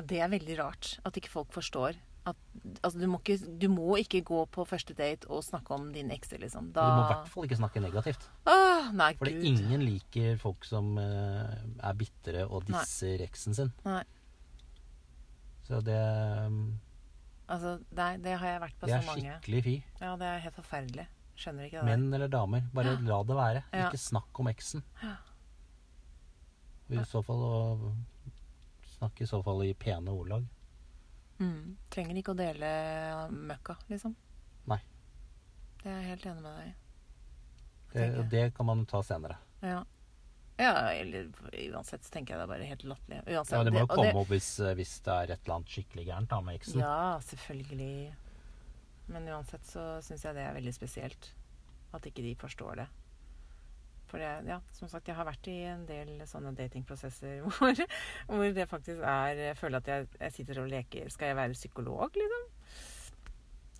Det er veldig rart at ikke folk forstår. At, altså, du, må ikke, du må ikke gå på første date og snakke om din ekse, liksom. Du må i hvert fall ikke snakke negativt. Åh, Nei, For gud. ingen liker folk som uh, er bitre og Nei. disser eksen sin. Nei. Så det, um, Altså, nei, det har jeg vært på så mange. det er skikkelig fi. Ja, det er helt forferdelig. Skjønner ikke det der. Menn eller damer, bare la det være. Ja. Ikke snakk om eksen. Ja. I så fall å snakke i så fall i pene ordlag. Mm. Trenger ikke å dele møkka, liksom. Nei. Det er jeg helt enig med deg i. Det, det kan man ta senere. Ja. ja, eller uansett så tenker jeg det er bare helt latterlig. Uansett. Ja, det må jo og komme opp hvis, hvis det er et eller annet skikkelig gærent da, med eksen. Ja, selvfølgelig. Men uansett så syns jeg det er veldig spesielt. At ikke de forstår det. For det, ja, som sagt, jeg har vært i en del sånne datingprosesser (laughs) hvor, hvor det faktisk er Jeg føler at jeg, jeg sitter og leker Skal jeg være psykolog, liksom?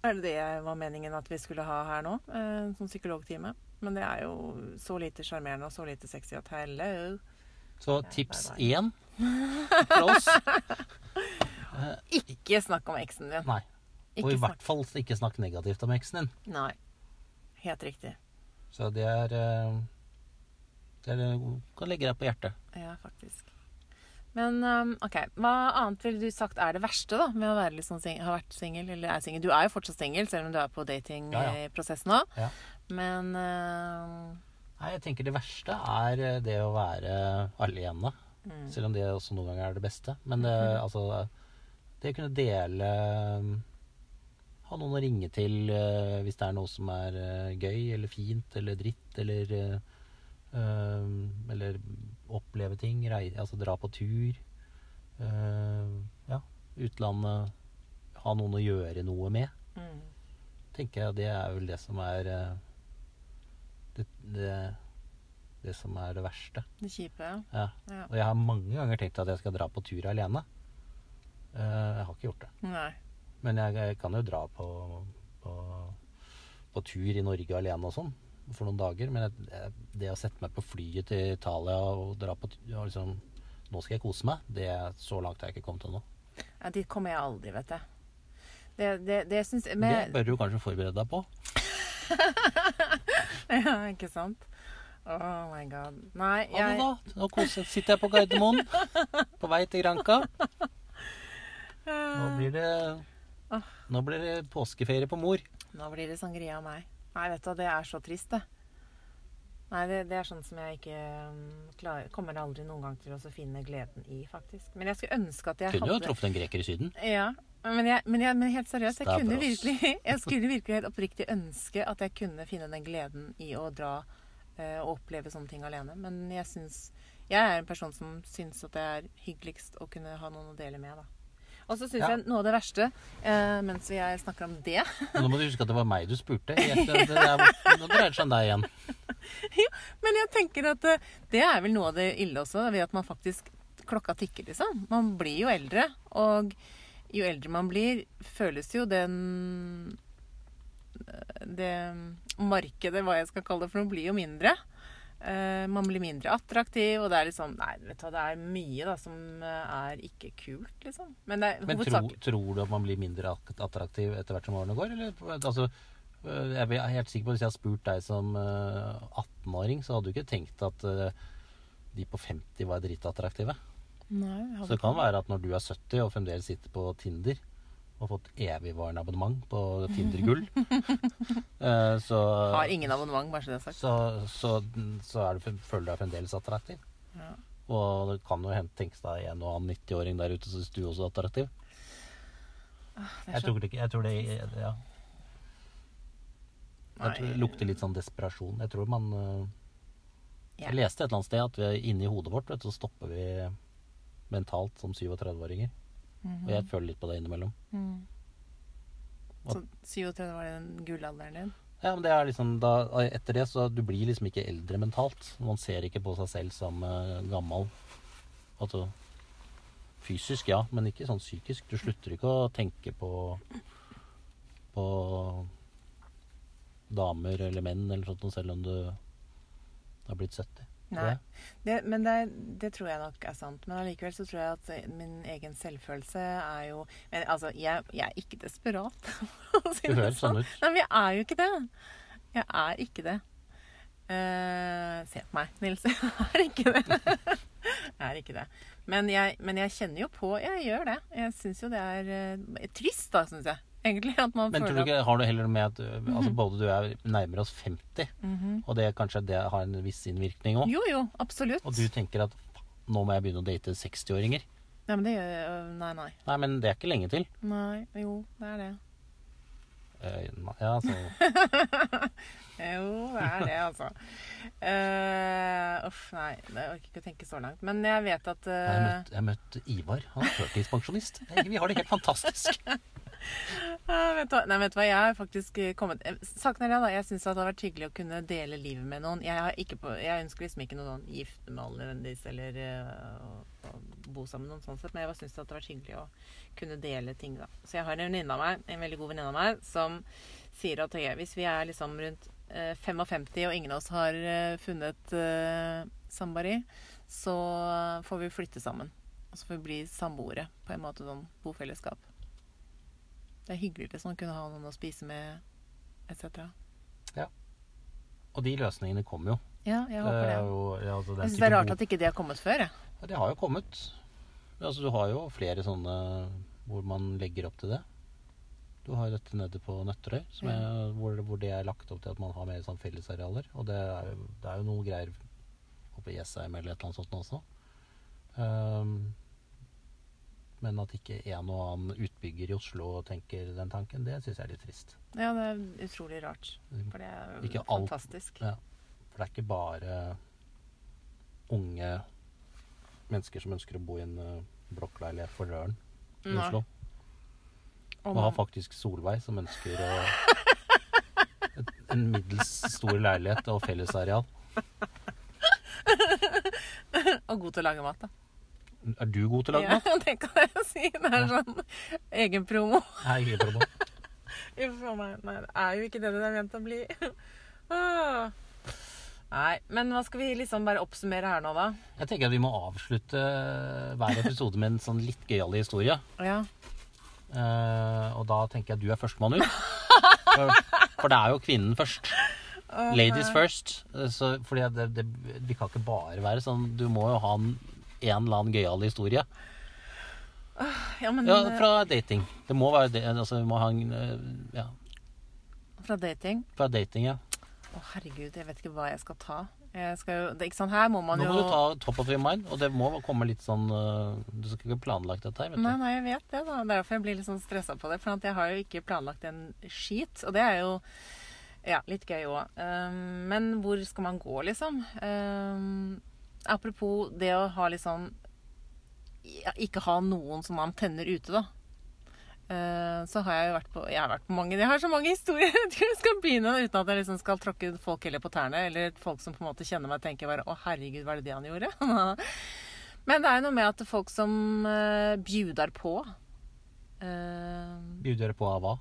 Er det det var meningen at vi skulle ha her nå? Eh, En sånn psykologtime. Men det er jo så lite sjarmerende og så lite sexy at hello. Så tips én (laughs) fra oss Ikke snakk om eksen din. Nei. Ikke Og i hvert fall ikke snakk negativt om eksen din. Nei. Helt riktig. Så det er eh, Det Du kan legge deg på hjertet. Ja, faktisk. Men um, OK, hva annet ville du sagt er det verste da med å være litt sånn sing ha vært singel? Eller er singel? Du er jo fortsatt singel, selv om du er på Ja, ja. nå. Ja. Men uh, Nei, jeg tenker det verste er eh, det å være alene. mm, Selv om det også noen ganger er det beste. Men det, altså Det å kunne dele Ha noen å ringe til eh, hvis det er noe som er eh, gøy eller fint eller dritt eller eh, eh, Eller oppleve ting. Rei, altså dra på tur. eh, ja. Utlandet. ha noen å gjøre noe med. Mm. tenker jeg det er vel det som er eh, det, det, det som er det verste. Det kjipe, ja. Ja. ja. Og jeg har mange ganger tenkt at jeg skal dra på tur alene. Eh, jeg har ikke gjort det. Nei. Men jeg, jeg kan jo dra på, på, på tur i Norge alene og sånn for noen dager. Men jeg, jeg, det å sette meg på flyet til Italia og dra på og liksom, Nå skal jeg kose meg. Det er Så langt har jeg ikke kommet ennå. Ja, dit kommer jeg aldri, vet jeg. Det, det, det syns Det bør du kanskje forberede deg på. (laughs) Ja, ikke sant? Oh my god. Nei, Ha det, da. Nå koser, sitter jeg på Gardermoen på vei til Granca. (laughs) Nå blir det Nå blir det påskeferie på mor. Nå blir det sangria av meg. Nei, vet du, det er så trist, det. Nei, det, det er sånn som jeg ikke um, klarer Kommer aldri noen gang til å finne gleden i, faktisk. Men jeg skulle ønske at jeg Kunne jo hadde truffet en greker i Syden. Ja, men, jeg, men, jeg, men helt seriøst, jeg kunne virkelig (laughs) Jeg skulle virkelig helt oppriktig ønske at jeg kunne finne den gleden i å dra eh, og oppleve sånne ting alene. Men jeg syns Jeg er en person som syns at det er hyggeligst å kunne ha noen å dele med, da. Og så syns Ja. jeg noe av det verste, eh, mens vi er, snakker om det nå må du huske at det var meg du spurte. Jeg, det, det er, nå dreier det seg om deg igjen. (laughs) Men jeg tenker at eh, det er vel noe av det ille også, ved at man faktisk Klokka tikker, liksom. Man blir jo eldre. Og jo eldre man blir, føles jo den Det markedet, hva jeg skal kalle det for noe, blir jo mindre. Eh, man blir mindre attraktiv, og det er liksom Nei, vet du hva, det er mye da som eh, er ikke kult, liksom. Men det er Men tro, tror du at man blir mindre attraktiv etter hvert som årene går? Eller? Altså, øh, jeg er helt sikker på at Hvis jeg hadde spurt deg som øh, 18-åring, så hadde du ikke tenkt at de på 50 var dritattraktive. Nei, Så det kan være at når du er 70 og fremdeles sitter på Tinder og fått evigvarende abonnement på Tinder Gull, (laughs) eh, så, har ingen abonnement, bare så det er sagt. så, så, så er du, føler du deg fremdeles attraktiv. Ja. Og det kan jo tenkes deg en og annen 90-åring der ute som syns du også er attraktiv. Ah, er Jeg tror, det ikke, jeg tror det ja. Jeg tror det lukter litt sånn desperasjon. Jeg tror man øh, Jeg leste et eller annet sted at vi, inni hodet vårt vet, du, så stopper vi mentalt som 37-åringer. Mhm. Og jeg føler litt på det innimellom. Mm. Så 37 var den gullalderen din? Ja, men det er liksom da, Etter det så du blir liksom ikke eldre mentalt. Man ser ikke på seg selv som uh, gammel. Altså fysisk, ja, men ikke sånn psykisk. Du slutter ikke å tenke på på damer eller menn eller sånt selv om du har blitt 70. Nei. Det, men det, det tror jeg nok er sant. Men allikevel så tror jeg at min egen selvfølelse er jo men, Altså, jeg, jeg er ikke desperat. (laughs) si Du høres sånn ut. Nei, men jeg er jo ikke det. Jeg er ikke det. Uh, se på meg, Nils. (laughs) Jeg er ikke det. Jeg er ikke det. Men jeg, men jeg kjenner jo på Jeg gjør det. Jeg syns jo det er uh, trist, da, syns jeg. Egentlig. Men tror du ikke, har du heller med at øh, altså, både du er nærmere oss 50, Mhm. og det kanskje det har en viss innvirkning òg, Jo, jo, absolutt. og du tenker at nå må jeg begynne å date 60-åringer. Nei, men det gjør Nei, nei. Nei, men det er ikke lenge til. Nei, jo, det er det. Uh, ja, altså (laughs) Jo, det er det, altså. Uh, uff, nei. Jeg orker ikke å tenke så langt. Men jeg vet at Jeg har møtt, jeg har møtt Ivar. Han er førtidspensjonist. (laughs) Vi har det helt fantastisk. Uh, vet du, nei, vet du hva, jeg har faktisk eh, kommet eh, Saken er det, da. Jeg syns det hadde vært hyggelig å kunne dele livet med noen. Jeg, har ikke på, jeg ønsker liksom ikke noen sånn giftermål nødvendigvis, eller å, å bo sammen med noen sånn sett, men jeg syns det hadde vært hyggelig å kunne dele ting, da. Så jeg har en venninne av meg, en veldig god venninne av meg, som sier at ok, hvis vi er liksom rundt 55 og ingen av oss har eh, funnet sambari, somebody, så får vi flytte sammen. Og så får vi bli samboere på en måte sånn bofellesskap. Det er hyggelig liksom å kunne ha noen å spise med, etc. Og de løsningene kommer jo. Ja, jeg håper Det det. er jo ja, altså, det Jeg syns det er rart at ikke det har kommet før. Jeg. Ja, Det har jo kommet. Altså, du har jo flere sånne hvor man legger opp til det. Du har jo dette nede på Nøtterøy, er, hvor, hvor det er lagt opp til at man har mer sånn fellesarealer. Og det er, det er jo noen greier oppe i Jessheim eller et eller annet sånt også. Um, men at ikke en og annen utbygger i Oslo tenker den tanken, det syns jeg er litt trist. Ja, det er utrolig rart. For det er Ikke jo alt. fantastisk. Ja. For det er ikke bare unge mennesker som ønsker å bo i en eh, blokkleilighet for røren i Nei. Oslo. Og Og har faktisk Solveig som ønsker å et- En middels stor leilighet og fellesareal. Og god til å lage mat, da. Er du god til å lage Ja, mat? (laughs) det kan jeg si. Det er sånn egenpromo. Nei, ikke promo. (laughs) Uff a meg. Nei, det er jo ikke det det er ment å bli. (laughs) Nei, men hva skal vi liksom bare oppsummere her nå, da? Jeg tenker at vi må avslutte hver episode med en sånn litt gøyal historie. Ja. Eh, og da tenker jeg at du er førstemann ut. (laughs) For, for det er jo kvinnen først. Åh, Ladies first. eh, Så, fordi det, det, vi kan ikke bare være sånn Du må jo ha en, en eller annen gøyal historie. Ja, men Ja, eh, fra dating. Det må være det. Altså, vi må ha en Ja, fra dating fra dating, ja. Å, herregud, jeg vet ikke hva jeg skal ta. Jo, det, sant, Her må man Nå jo må du ta top of your mind, og det må komme litt sånn eh, Du skal ikke planlagt dette her, vet Nei, du. nei, jeg vet det. da. Er Derfor jeg blir litt sånn stressa på det. For jeg har jo ikke planlagt en skit. Og det er jo ja, litt gøy òg. men hvor skal man gå, liksom? Um, apropos det å ha litt sånn Ikke ha noen som man tenner ute, da. Eh, så har jeg jo vært på Jeg har vært på mange Jeg har så mange historier. (laughs) Jeg tror jeg skal begynne uten at jeg liksom skal tråkke folk heller på tærne. Eller folk som på en måte kjenner meg, tenker bare 'Å, herregud, var det det han gjorde?' (laughs) Men det er jo noe med at folk som uh, bjudar på eh, Bjuder på av hva?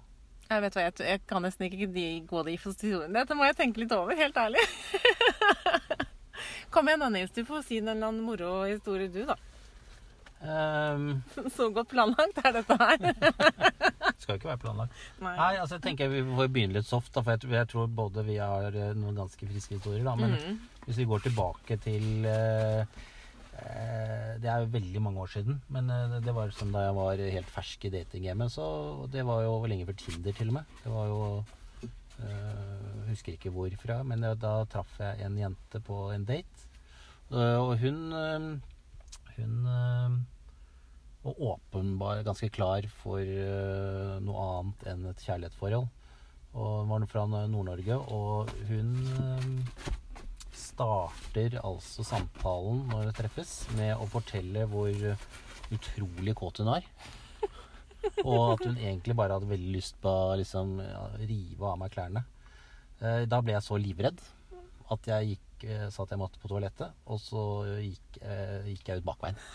Jeg vet hva, jeg, jeg kan nesten ikke gå de historiene. historien. Dette må jeg tenke litt over, helt ærlig. (laughs) Kom igjen da, Nils. Du får si en eller annen moro historie, du, da. Ehm, (laughs) Så godt planlagt er dette her. (laughs) skal jo ikke være planlagt. Nei. Nei, altså jeg tenker vi får begynne litt soft, da, for jeg, tror- jeg tror både vi har eh, noen ganske friske historier. da, Men Mm. hvis vi går tilbake til uh, Det er jo veldig mange år siden, men uh, det var som da jeg var helt fersk i datinggamet. Så det var jo lenge før Tinder, til og med. Det var jo Husker ikke hvorfra, men det, da traff jeg en jente på en date. Og hun Hun og var åpenbar ganske klar for eh, noe annet enn et kjærlighetsforhold. Og var fra Nord-Norge, og hun eh, starter altså samtalen når det treffes, med å fortelle hvor utrolig kåt hun er. Og at hun egentlig bare hadde veldig lyst på å liksom, rive av meg klærne. Eh, Da ble jeg så livredd at jeg gikk, eh, sa at jeg måtte på toalettet, og så gikk, eh, gikk jeg ut bakveien. (laughs)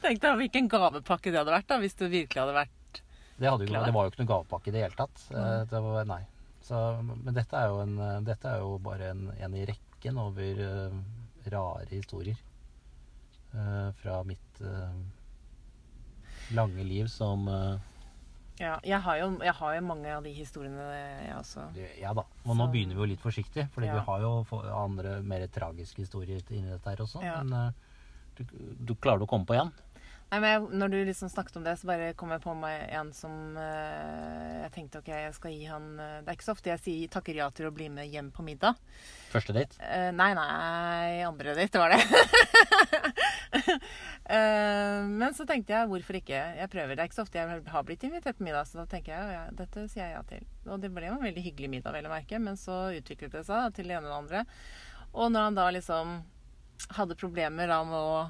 Tenk deg hvilken gavepakke det hadde vært da, hvis du virkelig hadde vært Det, hadde jo, det var jo ikke noen gavepakke i det hele tatt. Eh, Det var, nei. Så, men dette er jo, en, eh, dette er jo bare en, en i rekken over eh, rare historier eh, fra mitt eh, lange liv som eh, Ja, jeg har, jo, jeg har jo mange av de historiene, jeg også. Ja da. Og nå Så- begynner vi jo litt forsiktig, fordi Ja. vi har jo andre mer tragiske historier inni dette her også. Ja. Men eh, du, du klarer du å komme på igjen? Nei, men jeg, Når du liksom snakket om det, så bare kom jeg på meg en som eh, Jeg tenkte ok, jeg skal gi han eh, Det er ikke så ofte jeg sier, takker ja til å bli med hjem på middag. Første date? Eh, nei, nei, andre date var det. (laughs) Eh, men så tenkte jeg hvorfor ikke? Jeg prøver. Det er ikke så ofte jeg har blitt invitert på middag, så da tenker jeg ja, dette sier jeg ja til. Og det ble jo en veldig hyggelig middag, vel å merke, men så utviklet det seg til det ene og det andre. Og når han da liksom hadde problemer da med å,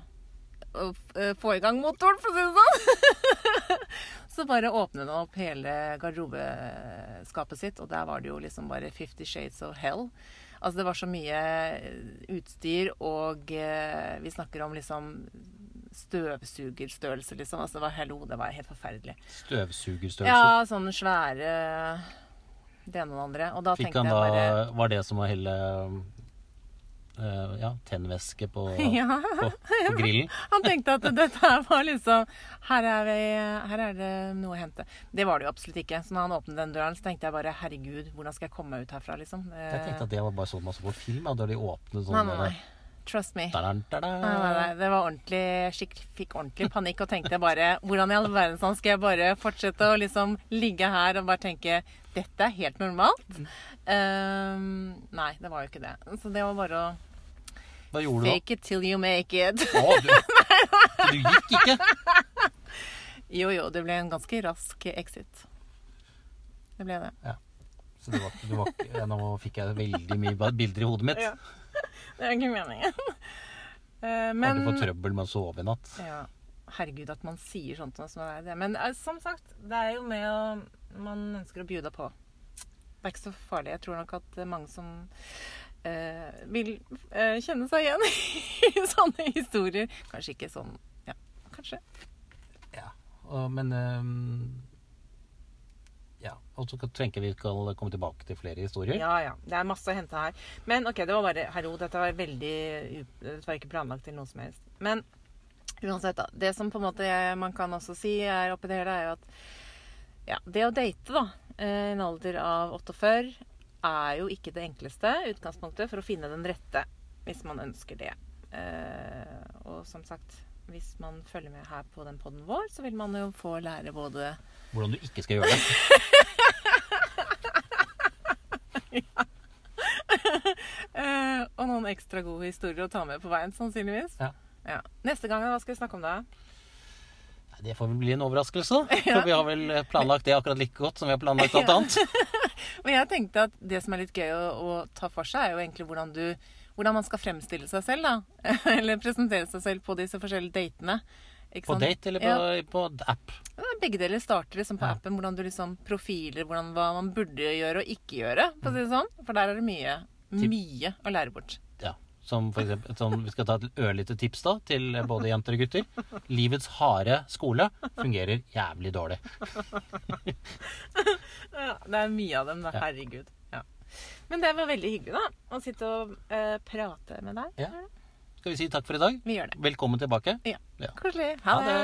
å eh, få i gang motoren, for å si det sånn, (laughs) så bare åpnet han opp hele garderobeskapet sitt, og der var det jo liksom bare Fifty Shades of Hell. Altså det var så mye utstyr, og eh, vi snakker om liksom støvsugerstørrelse, liksom. Altså det var hello, det var helt forferdelig. Støvsugerstørrelse? Ja, sånne svære det ene og det andre. Og da Fikk tenkte jeg bare Var det som var helle eh, ja, tennvæske på, (laughs) Ja. på, på grillen? (laughs) Han tenkte at dette var liksom her er, vi, her er det noe å hente. Det var det jo absolutt ikke. Så når han åpnet den døren, så tenkte jeg bare herregud, hvordan skal jeg komme meg ut herfra, liksom? Jeg tenkte at det var bare sånn man så på film, da de åpnet sånn Nei, nei, nei. Trust me. Da, da, da. Nei, nei, nei. Det var ordentlig skikk, fikk ordentlig panikk og tenkte bare Hvordan i all verden sånn skal jeg bare fortsette å liksom ligge her og bare tenke Dette er helt normalt? Ehm, nei, det var jo ikke det. Så det var bare å Hva gjorde du da? fake it till you make it. Å, du, (laughs) du gikk ikke? Jo, jo, det ble en ganske rask exit. Det ble det. Så det var, det var, ja, nå fikk jeg veldig mye bilder i hodet mitt. Ja. (laughs) Det er ikke meningen. Men, Har du fått trøbbel med å sove i natt? ja. herregud, at man sier sånt som er det. Men eh, som sagt, det er jo med å Man ønsker å bjuda på. Det er ikke så farlig. Jeg tror nok at mange som eh, vil eh, kjenne seg igjen (laughs) i sånne historier. Kanskje ikke sånn Ja, kanskje. Ja. Og, men um Ja. Og så tenker vi skal komme tilbake til flere historier. Ja, ja. Det er masse å hente her. Men ok, det var bare Hallo, dette var veldig Dette var ikke planlagt til noe som helst. Men uansett, da. Det som på en måte man kan også si er oppi det hele, er jo at ja, det å date, da, eh, i en alder av 48, er jo ikke det enkleste utgangspunktet for å finne den rette, hvis man ønsker det. Eh, og som sagt, hvis man følger med her på den podden vår, så vil man jo få lære både Hvordan du ikke skal gjøre det. (laughs) Eh, og noen ekstra gode historier å ta med på veien, sannsynligvis. Ja. Ja. Neste gang, hva skal vi snakke om da? Det får vel bli en overraskelse. (laughs) For vi har vel planlagt det akkurat like godt som vi har planlagt alt annet. (laughs) Men jeg tenkte at det som er litt gøy å, å ta for seg, er jo egentlig hvordan du hvordan man skal fremstille seg selv, da. (laughs) Eller presentere seg selv på disse forskjellige datene. På date eller på, Ja. på app. Ja, Begge deler starter liksom på Ja. appen. Hvordan du liksom profiler, hvordan, hva man burde gjøre og ikke gjøre. For det sånn. For der er det mye, mye å lære bort. Som for eksempel, sånn, vi skal ta et ørlite tips da til både jenter og gutter. Livets harde skole fungerer jævlig dårlig. Ja, det er mye av dem, da. Herregud. Ja. Men det var veldig hyggelig, da. Å sitte og uh, prate med deg. Ja. Skal vi si takk for i dag? Vi gjør det. Velkommen tilbake. Ja. Koselig. Ha, det.